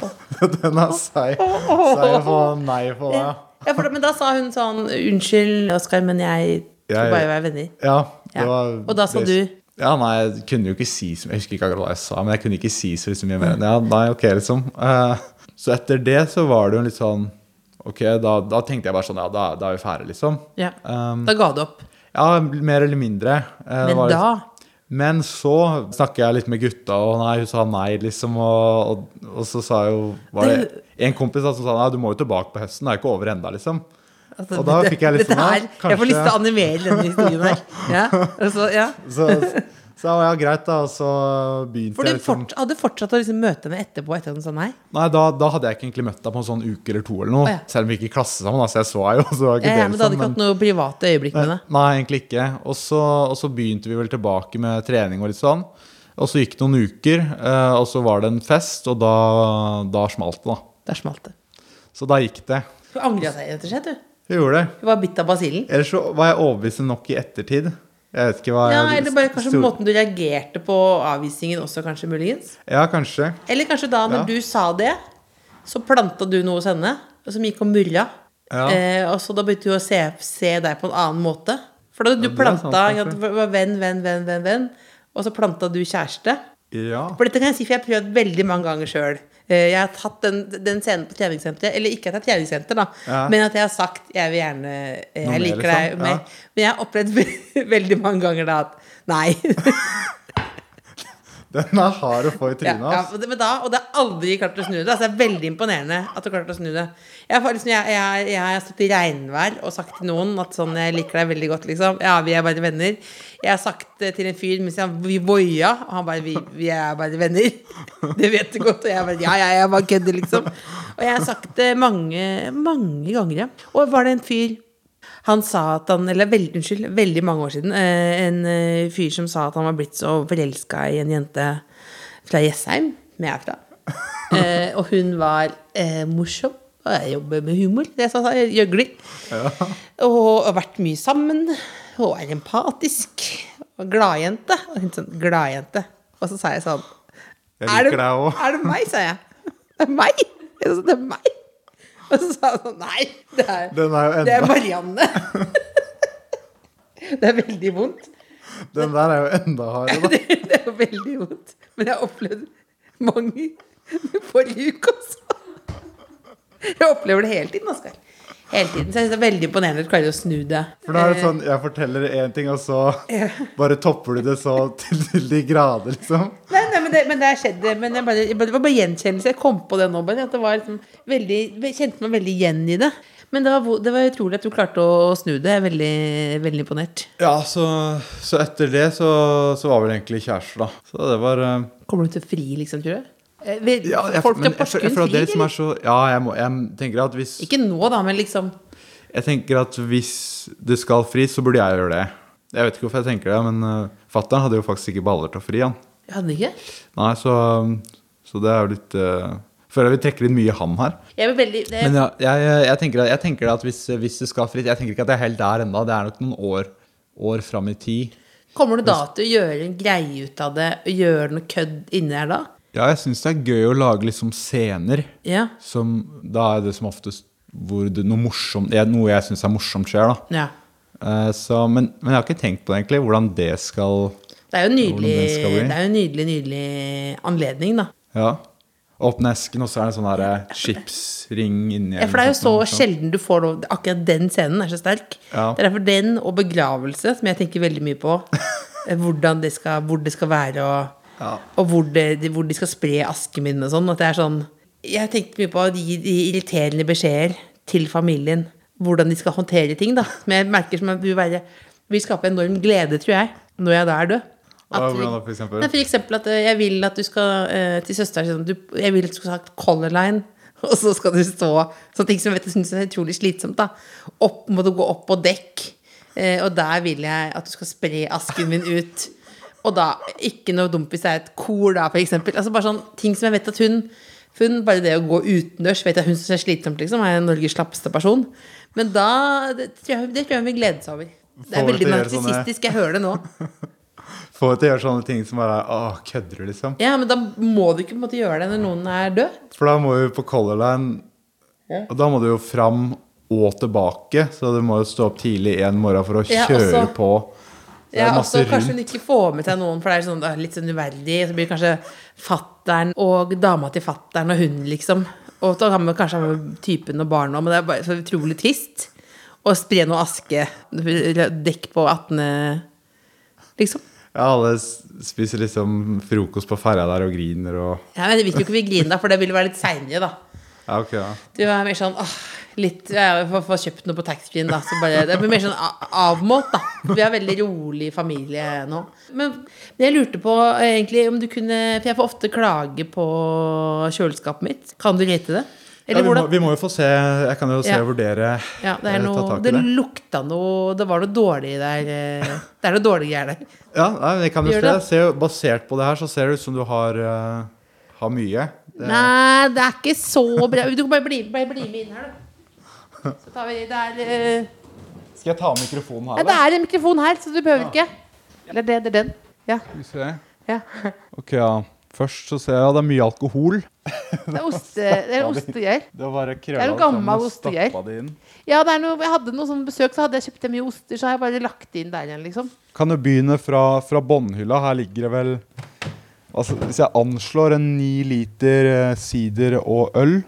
*laughs* Den er seig. Seig på nei på det. ja, for, Men da sa hun sånn Unnskyld, Oskar, men jeg Jeg- bare være venner. Ja, det Ja. Og da sa du Ja, nei, jeg kunne jo ikke si så Jeg husker ikke akkurat hva jeg sa, men jeg kunne ikke si så liksom mye mer ja, nei, ok, liksom. Uh, så etter det så var det jo litt sånn Ok, da, da tenkte jeg bare sånn Ja, da, da er vi ferdige, liksom. Ja. Um, Da ga du opp. Ja, mer eller mindre. Eh, Men var da Men så snakker jeg litt med gutta, og nei, hun sa nei, liksom. Og, og, og så sa jo Var det en kompis som sa nei, du må jo tilbake på høsten, det er ikke over enda, liksom. altså, Og da fikk jeg litt sånn, her, Jeg får lyst til å animere denne historien her. Ja, altså, ja. *laughs* Så, så ja, greit, da. Og så begynte For du jeg liksom fort, hadde fortsatt å liksom møte henne etterpå etter at sånn nei? Nei, da, da hadde jeg ikke egentlig møtt deg på en sånn uke eller to, eller noe. Oh, ja. Selv om vi gikk i klasse sammen, da, så jeg så deg jo. *laughs* Så var ikke Ja, ja, men du hadde ikke hatt noe private øyeblikk med det? Nei, egentlig ikke. Og så, og så begynte vi vel tilbake med trening og litt sånn. Og så gikk det noen uker, eh, og så var det en fest, og da, da smalt det, da. Der smalt det. Så da gikk det. Du angra deg rett og slett. du. Jeg gjorde det. Du var bitt av basillen. Ellers så var jeg overbevist nok i ettertid. Jeg vet ikke hva Ja, eller bare kanskje stor- måten du reagerte på avvisningen også, kanskje muligens. Ja, kanskje. Eller kanskje da når Ja. du sa det, så planta du noe hos henne, som gikk og murra. Ja. Eh, og så da begynte hun å se, se deg på en annen måte. For da du er planta sant, var venn, venn, venn, venn, venn. Og så planta du kjæreste. Ja. For dette kan jeg si, for jeg har prøvd veldig mange ganger sjøl. Jeg har tatt den, den scenen på treningssenteret, eller ikke at jeg er treningssenter, da, Ja. men at jeg har sagt jeg vil gjerne Jeg Noe liker liksom? deg mer. Ja. Men jeg har opplevd *laughs* veldig mange ganger da at nei. *laughs* Den er hard å få i trynet. ja, ja, men da, og det er aldri klart å snu det. Altså, det er veldig imponerende at du klarte å snu det. Jeg, har liksom, jeg, jeg, jeg har stått i regnvær og sagt til noen at sånn, jeg liker deg veldig godt, liksom. Ja, vi er bare venner. Jeg har sagt til en fyr mens han, vi voia, og han bare vi, vi er bare venner. Det vet du godt. Og jeg bare ja, ja, jeg bare kødder, liksom. Og jeg har sagt det mange, mange ganger. Og var det en fyr han sa at han, eller veldig, unnskyld, veldig mange år siden, eh, en eh, fyr som sa at han var blitt så forelska i en jente fra Jessheim, som jeg er fra. *laughs* Eh, og hun var eh, morsom. Og jeg jobber med humor. Det sa jeg, gjøgler. Og har vært mye sammen. Og er empatisk. Og gladjente. Og hun sånn, gladjente. Og så sa jeg sånn Jeg er liker deg òg. er det meg, sa jeg. Det er meg? Det er meg. Og så sa han sånn Nei, det er, er det er Marianne. *laughs* Det er veldig vondt. den der er jo enda hardere, da. *laughs* Det, det er veldig vondt. Men jeg har opplevd mange forrige uke også. Jeg opplever det hele tiden, Oskar. Hele tiden. Så jeg synes det er veldig imponerende at du klarer å snu det. For da er det sånn, jeg forteller én ting, og så bare topper du det så til, de grader, liksom. Nei, men det, men det har skjedd. Men jeg bare, jeg bare, det var bare gjenkjennelse. Jeg kom på det nå. Bare, at det var liksom veldig, jeg kjente meg veldig igjen i det. Men det var, det var utrolig at du klarte å snu det. Jeg er veldig, veldig imponert. Ja, så, så etter det så, så var vi egentlig kjærester, da. Så det var uh... Kommer du til å fri, liksom, tror du? Eh, ja, jeg, Folk til Porsgrunn jeg føler at det frir, liksom er så Ja, jeg, må, jeg tenker at hvis Ikke nå, da, men liksom Jeg tenker at hvis det skal fri, så burde jeg gjøre det. Jeg vet ikke hvorfor jeg tenker det, men uh, fattern hadde jo faktisk ikke baller til å fri, han. Jeg hadde ikke. Nei, så, så det er jo litt uh, Føler jeg vi trekker litt mye han her. Jeg er veldig det, Men ja, jeg, jeg, tenker, jeg tenker at hvis, hvis det skal fritt Jeg tenker ikke at jeg er helt der ennå. Det er nok noen år, år fram i tid. Kommer du da til å gjøre en greie ut av det og gjøre noe kødd inni her da? Ja, jeg syns det er gøy å lage liksom scener Ja. som Da er det som oftest hvor det, noe morsomt det er Noe jeg syns er morsomt, skjer, da. ja. Uh, så, men, men jeg har ikke tenkt på det egentlig, hvordan det skal Det er jo en nydelig, jo en nydelig, nydelig anledning, da. Ja. Åpne esken, og så er det en sånn her chipsring inni Ja, for det er jo så sjelden du får lov Akkurat den scenen er så sterk. Ja. Det er derfor den og begravelse, som jeg tenker veldig mye på. *laughs* eh, Hvordan det skal, hvor det skal være, og, Ja. og hvor, det, hvor de skal spre asken min og sånn. At det er sånn Jeg tenkte mye på å gi de irriterende beskjeder til familien. Hvordan de skal håndtere ting, da. Som jeg merker som vil være Vil skape enorm glede, tror jeg, når jeg da er død. Ja, At- hvordan da, for eksempel? Nei, for eksempel at eh, jeg vil at du skal eh, til søsteren sin Jeg vil at du skal ha Color Line, *laughs* og så skal du stå sånne ting som jeg vet jeg synes er utrolig slitsomt. da Opp, Må du gå opp på dekk, eh, og der vil jeg at du skal spre asken min ut. Og da ikke noe dumt hvis det er et kor, da, for eksempel. Altså bare sånn ting som jeg vet at hun hun, bare det å gå utendørs vet jeg hun syns er slitsomt, liksom. Er Norges slappeste person. Men da Det tror jeg, det tror jeg hun vil glede seg over. Det er veldig sånne- narsissistisk. Jeg hører det nå. *laughs* Få til å gjøre sånne ting som bare Åh, kødder du, liksom? Ja, men da må du ikke på en måte gjøre det når noen er død. For da må du på Color Line Ja. Og da må du jo fram og tilbake, så du må jo stå opp tidlig en morgen for å Ja, kjøre også- på. Det er Ja, og så kanskje hun ikke får med seg noen, for det er sånn, det er litt sånn uverdig. Så blir kanskje fattern og dama til fattern og hun, liksom. Og så kan man kanskje ha med typen og barna, men det er bare så utrolig trist. Å spre noe aske, dekk på 18., liksom. Ja, alle spiser liksom frokost på ferja der og griner og Ja, men Jeg vil jo ikke vi griner da, for det vil være litt seinere, da. Ja, ok, ja. Du er mer sånn åh, litt Jeg får får kjøpt noe på taxfree-en, da. Så bare, det blir mer sånn avmålt, da. Vi er veldig rolig familie nå. Men jeg lurte på eh, egentlig om du kunne For jeg får ofte klage på kjøleskapet mitt. Kan du rate det? Ja vi, må, vi må jo få se. Jeg kan jo se Ja. og vurdere. Ja, det er eh, ta noe tak i Det det. lukta noe Det var noe dårlig der. eh, Det er noe dårlig greier der. Ja, nei, vi kan jo se. se. Basert på det her, så ser det ut som du har, uh, har mye. Det, Nei, det er ikke så bra. Du kan bare bli, bare bli med inn her, du. Så tar vi Det er eh, Skal jeg ta mikrofonen her? Ja, det er en mikrofon her, så du behøver ikke. Eller det, det er den. Ja. Skal vi se. ja. Ok, ja. Først så ser jeg at det er mye alkohol. *laughs* Det er, oste, det er. *laughs* *laughs* Det var Det er noe gammel inn. Ja, det noe, jeg hadde noe sånn besøk, så hadde jeg kjøpt mye oster, så har jeg bare lagt det inn der igjen, liksom. Kan jo begynne fra, fra bånnhylla. Her ligger det vel altså, Hvis jeg anslår en ni liter eh, sider og øl,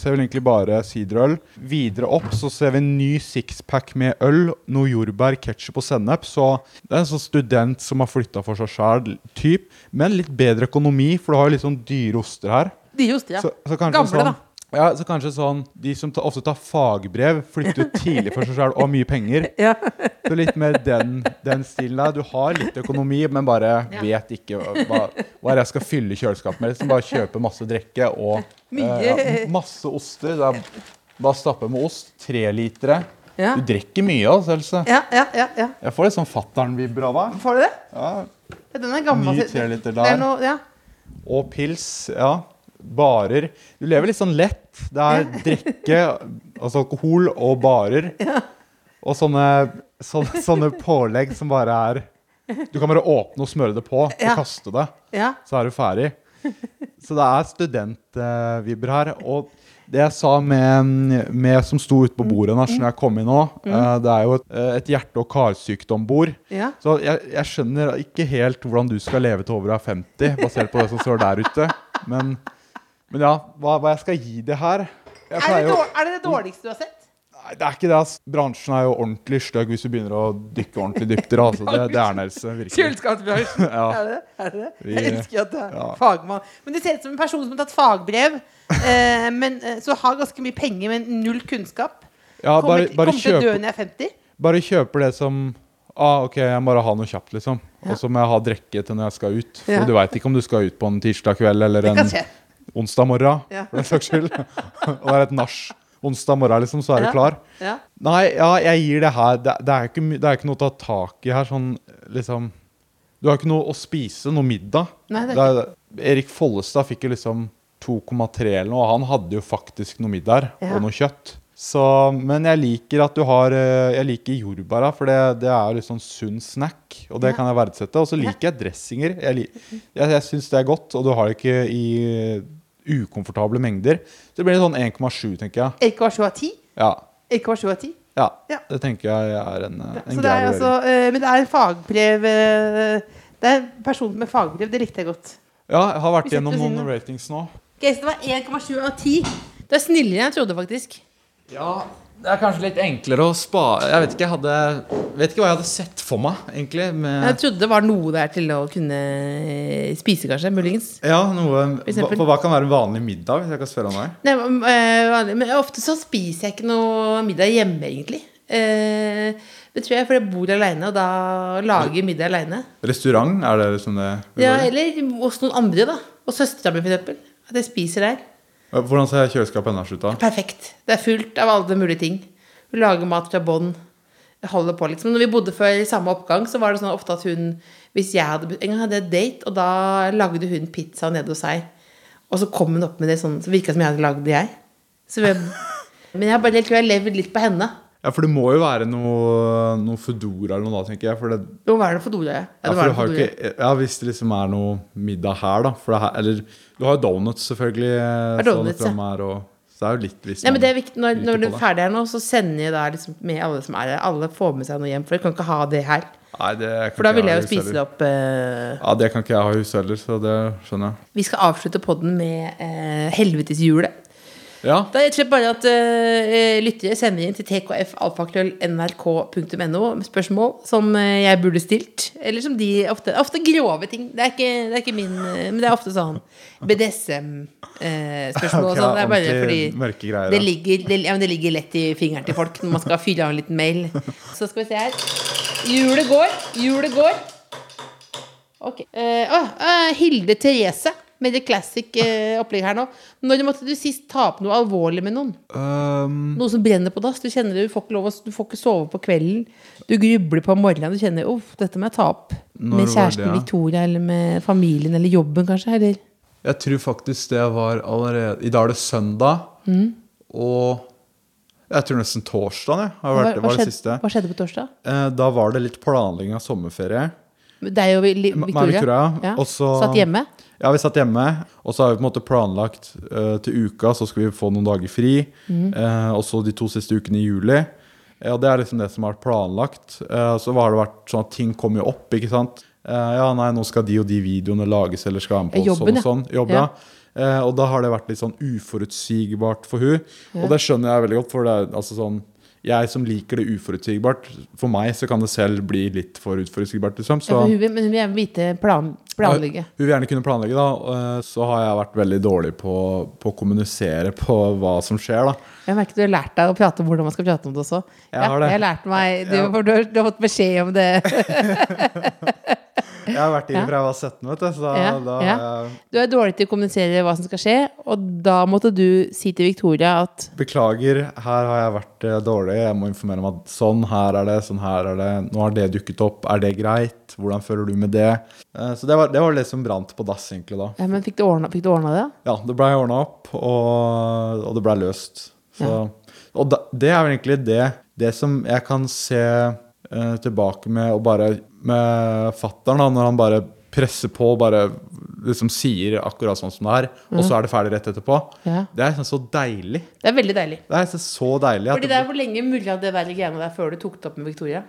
ser vel egentlig bare siderøl. Videre opp så ser vi en ny sixpack med øl, noe jordbær, ketsjup og sennep. Så det er en sånn student som har flytta for seg sjæl, typ. Men litt bedre økonomi, for du har jo litt sånn dyre oster her. Dyre oster, ja. Så, så Gamle, sånn, da. Ja, så kanskje sånn De som ofte tar fagbrev, flytter jo *laughs* tidlig for seg sjøl og har mye penger. Ja. Så litt mer den, den stilen der. Du har litt økonomi, men bare Ja. vet ikke hva, hva jeg skal fylle kjøleskapet med. Liksom bare kjøpe masse drikke og eh, ja, masse oster. Er bare stappe med ost. Tre litere. Ja. Du drikker mye, altså, Else. Ja, ja, ja, ja. Jeg får litt sånn fatter'n-vibber av deg. Får du det? Ja. Ja, Den er gammel. Ny treliter er der. noe, ja. Og pils. Ja. Barer. Du lever litt sånn lett. Det er drikke, altså alkohol og barer. *laughs* Og sånne, sånne, sånne pålegg som bare er Du kan bare åpne og smøre det på og Ja. kaste det, ja. så er du ferdig. Så det er studentvibber her. Og det jeg sa med, med som sto ute på bordet når jeg kom inn nå, eh, det er jo et, eh, et hjerte- og karsykdombord. ja. Så jeg, jeg skjønner ikke helt hvordan du skal leve til over du er 50, basert på det som står der ute. Men, men ja, hva, hva jeg skal gi det her Er, det dårlig, er det det dårligste du har sett? Nei, det er ikke det. ass. Bransjen er jo ordentlig stygg hvis du begynner å dykke ordentlig dypt. Altså. Det, det er nærmest Virkelig. *laughs* Kjøleskapsbransjen. *laughs* Ja. Er det? Er det Jeg elsker at du er ja. fagmann. Men du ser ut som en person som har tatt fagbrev, eh, men, eh, så har ganske mye penger, men null kunnskap. Ja, Kommer, bare, bare, kommer til å dø når jeg er 50. bare kjøper det som ah, Ok, jeg må bare ha noe kjapt, liksom. Ja. Og så må jeg ha drikke til når jeg skal ut. For Ja. du veit ikke om du skal ut på en tirsdag kveld eller en onsdag morgen. Ja. For den saks skyld. *laughs* Og det er et nach onsdag morgen, liksom, så er Ja. du klar. Ja. Nei, ja, jeg gir det her. Det, det, er ikke, det er ikke noe å ta tak i her. Sånn liksom Du har ikke noe å spise, noe middag. Nei, det er Det er- Erik Follestad fikk jo liksom 2,3 eller noe, og han hadde jo faktisk noe middag Ja. og noe kjøtt. Så, men jeg liker at du har eh, Jeg liker jordbæra, for det, det er litt sånn sunn snack. Og det Ja. kan jeg verdsette. Og så liker jeg dressinger. Jeg, jeg, jeg syns det er godt, og du har det ikke i ukomfortable mengder. Så det blir sånn 1,7, tenker jeg. 1,7 av 10. Ja. 1,7 av 10. Ja, Ja. det tenker jeg er en, en Så grei er vurdering. altså, eh, men det er fagbrev eh, Det er person med fagbrev. Det likte jeg godt. Ja, jeg har vært gjennom noen ratings nå. Ok, så det var 1,7 av 10. Det er snillere enn jeg trodde, faktisk. Ja, det er kanskje litt enklere å spare Jeg vet ikke, jeg hadde Vet ikke hva jeg hadde sett for meg, egentlig. Med Jeg trodde det var noe der til å kunne spise, kanskje. Muligens. Ja, noe. For hva kan være en vanlig middag, hvis jeg kan spørre om det? Nei, eh, vanlig- men ofte så spiser jeg ikke noe middag hjemme, egentlig. Eh, det tror jeg fordi jeg bor aleine, og da lager middag aleine. Restaurant, er det liksom det? Ja, eller hos noen andre, da. Og søstera mi, f.eks. At jeg spiser der. Hvordan ser kjøleskapet hennes ut da? Perfekt. Det er fullt av alle mulige ting. Hun lager mat fra bånn. Holder på, liksom. Når vi bodde før i samme oppgang, så var det sånn ofte at hun Hvis jeg hadde En gang hadde jeg date, og da lagde hun pizza nede hos seg. Og så kom hun opp med det sånn Så virka som jeg hadde lagd det, jeg. Så vi, *laughs* men jeg har bare jeg levd litt på henne. Ja, for det må jo være noe, noe Foodora eller noe da, tenker jeg. For det, Jo, hva er det Foodora Ja, ja, for det har jo ikke, ja, Hvis det liksom er noe middag her, da. For det her eller du har jo donuts, selvfølgelig. eh, er donuts, donuts, ja. her, og, så det er jo litt hvis Nei, men det er viktig Når, når du er ferdig her nå, så sender jeg da liksom med alle som er her. Alle får med seg noe hjem, for du kan ikke ha det her. Nei, det kan For da ville jeg jo spise det opp Uh... Ja, det kan ikke jeg ha i huset heller, så det skjønner jeg. Vi skal avslutte podden med uh, helveteshjulet. Ja, Da er det bare at uh, lyttere sender inn til tkfalfakrøll.nrk.no spørsmål som eh, jeg burde stilt. Eller som de ofte Ofte grove ting. Det er ikke, det er ikke min Men det er ofte sånn BDSM-spørsmål. Ok, sånn. Det er bare fordi det ligger, det, ja, det ligger lett i fingeren til folk når man skal fylle av en liten mail. Så skal vi se her. Hjulet går. Hjulet går. Ok. Uh, eh, Hilde Therese med det classic uh, opplegg her nå. Når måtte du sist ta opp noe alvorlig med noen? Um, Noe som brenner på dass. Du kjenner det, du får ikke lov å, du får ikke sove på kvelden. Du grubler på morgenen. Du kjenner uff, dette må jeg ta opp. Med kjæresten det, ja? Victoria eller med familien eller jobben, kanskje. Eller Jeg tror faktisk det var allerede I dag er det søndag, Mm. og jeg tror nesten torsdag hva, hva, var det skjedde, siste. hva skjedde på torsdag? Eh, da var det litt planlegging av sommerferie. Meg og Victoria. Victoria, Ja. Også, Satt hjemme. Ja, vi satt hjemme, og så har vi på en måte planlagt uh, til uka, så skal vi få noen dager fri. Mm. Uh, og så de to siste ukene i juli. Ja, det er liksom det som har vært planlagt. Uh, så har det vært sånn at ting kommer jo opp, ikke sant. Ja, nei, nå skal de og de videoene lages, eller skal være med på Jobben, sånn og sånn. Jobb, ja. Ja. Eh, og da har det vært litt sånn uforutsigbart for hun Og det skjønner jeg veldig godt, for det er altså sånn jeg som liker det uforutsigbart, for meg så kan det selv bli litt for uforutsigbart. Liksom. Så, Ja, for hun vil, men hun vil gjerne vite plan, planlegge. Hun vil gjerne kunne planlegge, da. eh, Så har jeg vært veldig dårlig på, på å kommunisere på hva som skjer, da. Jeg merker du har lært deg å prate om hvordan man skal prate om det også. Jeg har det. Jeg har lært meg, du, du, har- du har fått beskjed om det. *laughs* Jeg har vært i det fra jeg var 17, vet du. Så da, Ja, ja. jeg Du er dårlig til å kommunisere hva som skal skje, og da måtte du si til Victoria at Beklager, her har jeg vært eh, dårlig. Jeg må informere om at sånn her er det, sånn her er det. Nå har det dukket opp. Er det greit? Hvordan føler du med det? Eh, Så det var det, var det som brant på dass, egentlig, da. ja, men Fikk du ordna, fikk du ordna det? Ja, det blei ordna opp, og, og det blei løst. Så, Og da, det er vel egentlig det, det som jeg kan se uh, tilbake med og bare med fattern, når han bare presser på og bare liksom sier akkurat sånn som det er, og så er det ferdig rett etterpå. Ja. Det er sånn så deilig. Det er veldig deilig. Det er så deilig. At Fordi det er Hvor lenge mulla det være greiene der før du tok det opp med Victoria?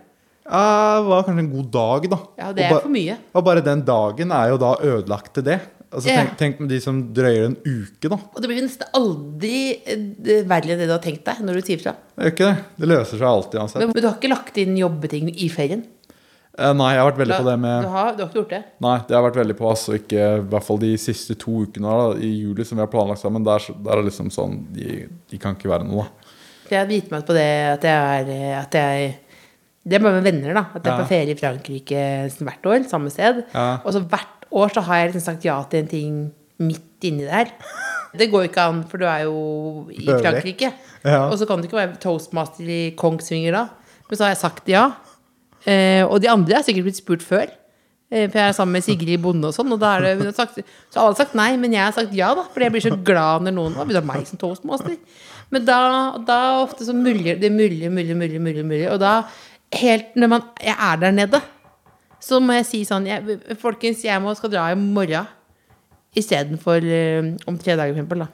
Det var kanskje en god dag, da. Ja, det er for mye. Og bare den dagen er jo da ødelagt til det. Altså, tenk, tenk med de som drøyer en uke, da. Og det blir nesten aldri eh, verre enn det du har tenkt deg når du sier fra. Det gjør ikke det. Det løser seg alltid uansett. Men, men du har ikke lagt inn jobbeting i ferien? Eh, Nei, jeg har vært veldig på det Du med har, du har ikke gjort det? Nei, det har vært veldig på altså ikke I hvert fall de siste to ukene da, i juli som vi har planlagt sammen. Der, der er det liksom sånn de, de kan ikke være noe, da. Jeg har gitt meg ut på det at jeg er at jeg, Det er bare med venner, da. At jeg er på ferie i Frankrike hvert år, samme sted. Ja. Og så hvert år så har jeg liksom sagt ja til en ting midt inni der. Det går ikke an, for du er jo i Frankrike. Ja. Og så kan du ikke være toastmaster i Kongsvinger da. Men så har jeg sagt ja. Eh, og de andre har sikkert blitt spurt før. Eh, for jeg er sammen med Sigrid Bonde og sånn. Og da er det, har sagt, så alle har sagt nei, men jeg har sagt ja, da. For jeg blir så glad når noen vil ha meg som toastmaster. Men da, da ofte så muller det muljer, mulig, mulig, mulig, mulig Og da, helt når man, jeg er der nede, så må jeg si sånn jeg, Folkens, jeg må, skal dra i morgen istedenfor uh, om tre dager, for eksempel. Da.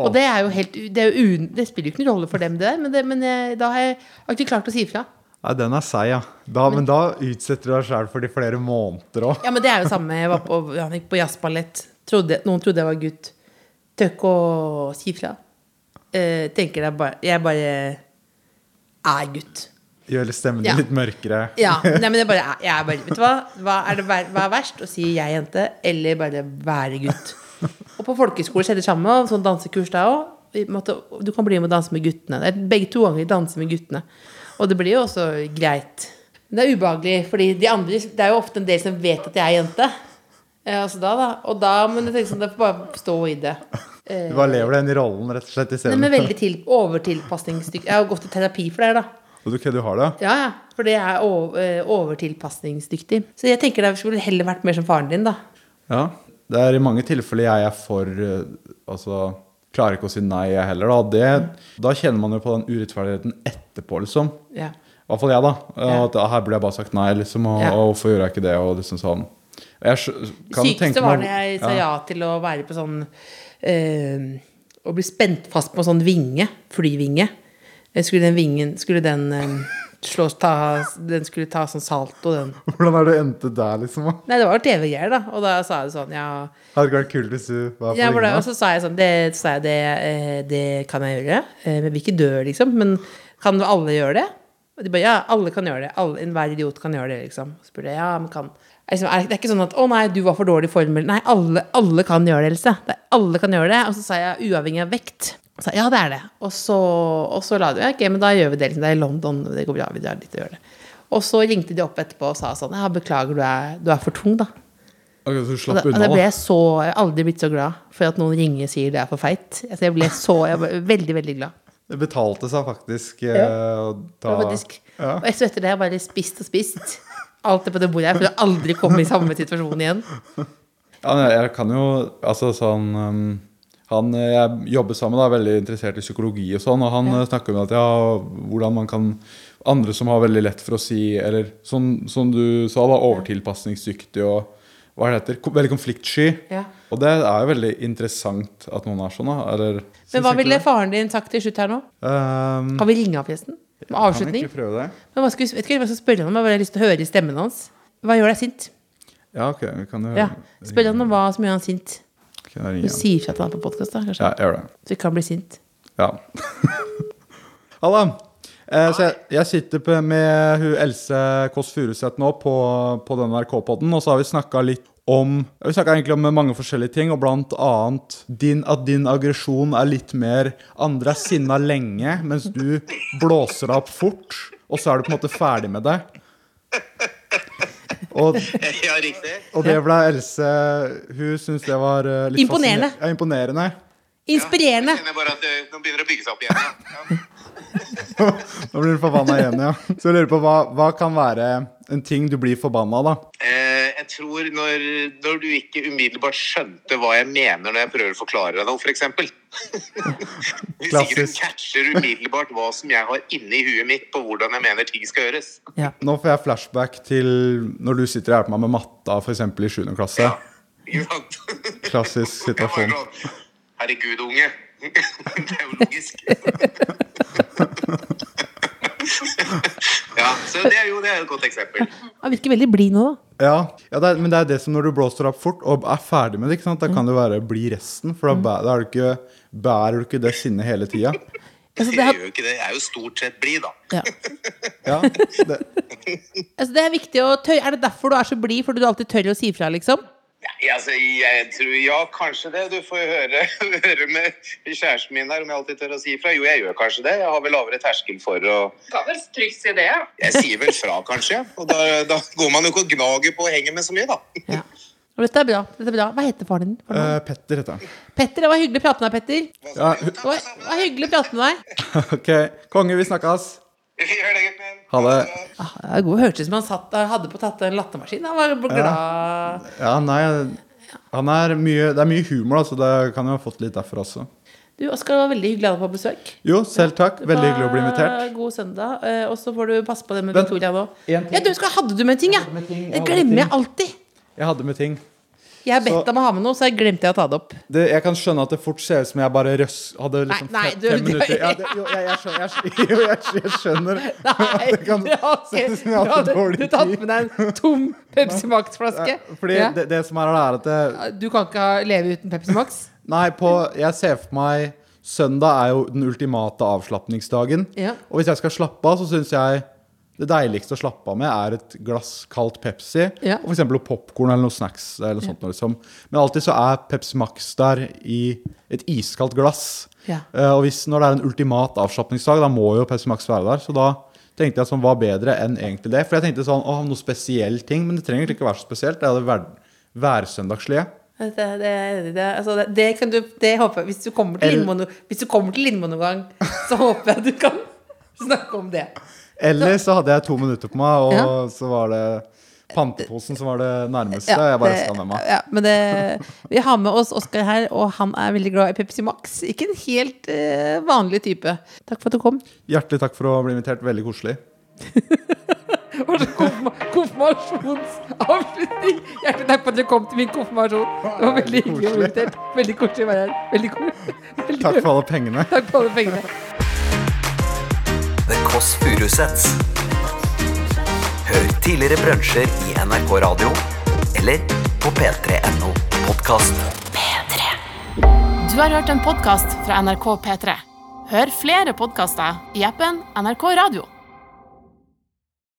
Og det er jo helt det, er jo un, det spiller jo ikke noen rolle for dem, det der, men, det, men jeg, da har jeg, jeg har ikke klart å si ifra. Nei, den er seig, ja. Da, men da utsetter du deg sjæl for de flere måneder òg. Ja, men det er jo samme. Jeg var på, han gikk på jazzballett. Trodde, noen trodde jeg var gutt. Tør ikke å si fra. Eh, tenker jeg bare Jeg bare er gutt. Gjør stemmen Ja. litt mørkere. Ja, *laughs* nei, men jeg bare, jeg er bare Vet du hva? Hva er, det, hva er verst? Å si 'jeg jente' eller bare 'være gutt'? Og på folkehøyskole skjedde det samme. Og sånn dansekurs der òg. Du kan bli med og danse med guttene. Begge to ganger danse med guttene. Og det blir jo også greit. Men det er ubehagelig, fordi de andre Det er jo ofte en del som vet at jeg er jente. Eh, altså da, da. Og da, men jeg tenker sånn, det får bare stå i det. Eh, Du bare lever den i rollen, rett og slett. i Nei, men veldig til, overtilpasningsdyktig. Jeg har gått i terapi for det, da. Og du, ok, du har det? Ja, ja. For det er over, eh, overtilpasningsdyktig. Så jeg tenker det skulle heller vært mer som faren din, da. Ja. Det er i mange tilfeller jeg er for eh, Altså klarer ikke å si nei, jeg heller. Da. Det, da kjenner man jo på den urettferdigheten etterpå, liksom. Ja. I hvert fall jeg, da. Ja. At ah, her burde jeg bare sagt nei, liksom. Og, Ja. og hvorfor gjør jeg ikke det? Og liksom sånn. Sykeste var da jeg sa ja til å være på sånn øh, Å bli spent fast på en sånn vinge. Flyvinge. Eh, Skulle den vingen Skulle den eh, slås ta Den skulle ta sånn salto, den. *laughs* Hvordan det du endte der, liksom? *laughs* Nei, det var TV-greier, da. Og da sa jeg sånn, ja Hadde det ikke vært kult hvis du var på Ja, og så sa jeg sånn Det, sa jeg, det, eh, det kan jeg gjøre. Eh, Men vil ikke dø, liksom. Men kan alle gjøre det? Og de bare ja, alle kan gjøre det. Alle, Enhver idiot kan gjøre det, liksom. Så spurte jeg ja, men kan er liksom, er, Det er ikke sånn at 'Å nei, du var for dårlig i formel'. Nei, alle, alle kan gjøre det, Else. Er- alle kan gjøre det. Og så sa jeg uavhengig av vekt. Så ja, det er det. Og så, og så la de ja, ok, men da gjør vi det. Liksom. Det er i London, det går bra. Vi drar dit og gjør det. Og så ringte de opp etterpå og sa sånn Ja, beklager, du er, du er for tung, da. Ok, så slapp unna, da ble jeg så Jeg har aldri blitt så glad for at noen ringer og sier det er for feit. Altså jeg ble så Jeg ble veldig, veldig glad. Det betalte seg faktisk eh, Ja. å ta faktisk, ja. Og etter det har jeg bare spist og spist. Alt det på det bordet her, for å aldri komme i samme situasjon igjen. Ja, jeg kan jo Altså sånn um, han eh, jeg jobber sammen med, er veldig interessert i psykologi og sånn, og han Ja. eh, snakker om at ja, hvordan man kan Andre som har veldig lett for å si Eller som, som du sa, da, overtilpasningsdyktig og hva er det heter? Veldig konfliktsky. Ja. Og det er jo veldig interessant at noen er sånn, da. Eller, Men hva ville faren din sagt til slutt her nå? um, Kan vi ringe av, forresten? Med Kan ikke prøve det? Men hva skal, vi- vet ikke hva jeg skal spørre ham om, jeg har lyst til å høre i stemmen hans. Hva gjør deg sint? Ja, ok, vi kan jo Ja, Spør ham om hva som gjør han sint. Du sier fra til han på podkast, da, kanskje? Ja, jeg gjør det. Så ikke han blir sint. Ja. *laughs* Halla. Eh, så jeg, jeg sitter med hun Else Kåss Furuseth nå på, på den NRK-podden, og så har vi snakka litt om Vi snakka egentlig om mange forskjellige ting, og blant annet din, at din aggresjon er litt mer Andre er sinna lenge, mens du blåser deg opp fort, og så er du på en måte ferdig med det. Og, *laughs* Ja, riktig. og det ble Else Hun syntes det var eh, litt Imponerende. Ja, imponerende. Inspirerende! Jeg kjenner bare at det, nå begynner å bygge seg opp igjen. Ja. *laughs* Nå blir du forbanna igjen, ja. Så jeg lurer på hva, hva kan være en ting du blir forbanna av, da? Eh, jeg tror når, når du ikke umiddelbart skjønte hva jeg mener når jeg prøver å forklare deg noe, f.eks. *laughs* Hvis ikke du catcher umiddelbart hva som jeg har inni huet mitt på hvordan jeg mener ting skal gjøres. Ja. Nå får jeg flashback til når du sitter og hjelper meg med matta, f.eks. i 7. klasse. Ikke sant? Klassisk *laughs* situasjon. sånn, Herregud, unge. Det er jo logisk. Ja, så det er jo det er et godt eksempel. Han virker veldig blid nå, da. Ja, ja det er, men det er det som når du blåser opp fort og er ferdig med det, ikke sant? da kan det være bli resten. For da, bæ- da er du ikke, bærer du ikke det sinnet hele tida. *laughs* Altså, det, Jeg gjør jo ikke det. Jeg er jo stort sett blid, da. ja. Ja, det, *laughs* altså, det er viktig å tøye. Er det derfor du er så blid? Fordi du alltid tør å si fra, liksom? Ja, altså, jeg tror, ja, kanskje det. Du får høre, *laughs* høre med kjæresten min her om jeg alltid tør å si ifra. Jo, jeg gjør kanskje det. Jeg har vel lavere terskel for å kan vel trygt si det. Jeg sier vel fra, kanskje. Og da, da går man jo ikke og gnager på og henger med så mye, da. Ja. Og dette er bra. dette er bra Hva heter faren din? Uh, eh, Petter heter han. Petter, det var hyggelig å prate med deg, Petter. Ja, det var hyggelig å prate med deg. *laughs* ok, konge, vi snakkes. Vi gjør det, gutten min. Ha det. Ah, det god. Hørtes ut som han satt, hadde på tatt en lattermaskin. Han var glad. Ja, nei, han er mye, det er mye humor, så altså. det kan jo ha fått litt derfor også. Du, Oskar, det var veldig hyggelig å ha deg på besøk. Jo, selv takk. Veldig hyggelig å bli invitert. God søndag. eh, Og så får du passe på det med Victoria nå. Ja, du, skal, hadde du med ting, ja? jeg Det glemmer jeg alltid. Jeg hadde med ting. Jeg har bedt Så- om å ha med noe, så jeg glemte jeg å ta det opp. Det, jeg kan skjønne at det fort ser ut som jeg bare røs, hadde liksom Nei, nei, du- fem du- minutter. Ja, det, jo, jeg, jeg skjønner, jeg, *laughs* jo, jeg, skjønner. Nei, *laughs* Det kan se ut som du jeg har du tatt med deg en tom *laughs* Pepsi Max-flaske. Fordi Ja. det, det som er, er at det, Du kan ikke leve uten Pepsi Max? Nei, på, jeg ser for meg Søndag er jo den ultimate avslapningsdagen. Ja. Og hvis jeg skal slappe av, så syns jeg det deiligste å slappe av med er et glass kaldt Pepsi. Ja. Og f.eks. popkorn eller noe snacks. Eller sånt, noe liksom. Men alltid så er Pepsi Max der i et iskaldt glass. Ja. Uh, og hvis, når det er en ultimat avslapningsdag, da må jo Pepsi Max være der. Så da tenkte jeg sånn, hva bedre enn egentlig det? For jeg tenkte sånn, å, noe spesiell ting. Men det trenger egentlig ikke være så spesielt. Det er det hver, værsøndagslige. Det, det, det, altså det, det kan du Det håper jeg Hvis du kommer til Lindmo noen gang, så håper jeg du kan *laughs* snakke om det. Eller så hadde jeg to minutter på meg, og Ja. så var det panteposen som var det nærmeste. Ja, jeg bare skal med meg. Ja, men det, vi har med oss Oskar her, og han er veldig glad i Pepsi Max. Ikke en helt eh, vanlig type. Takk for at du kom. Hjertelig takk for å bli invitert. Veldig koselig. *laughs* Var konfirmasjonsavslutning. Hjertelig takk for at du kom til min konfirmasjon. Det var veldig hyggelig å bli invitert. Veldig koselig å være her. Veldig. Veldig Takk for alle pengene. Takk for alle pengene. The Kåss Furuseths. Hør tidligere brunsjer i NRK Radio eller på p3.no podkast. Du har hørt en podkast fra NRK P3. Hør flere podkaster i appen NRK Radio.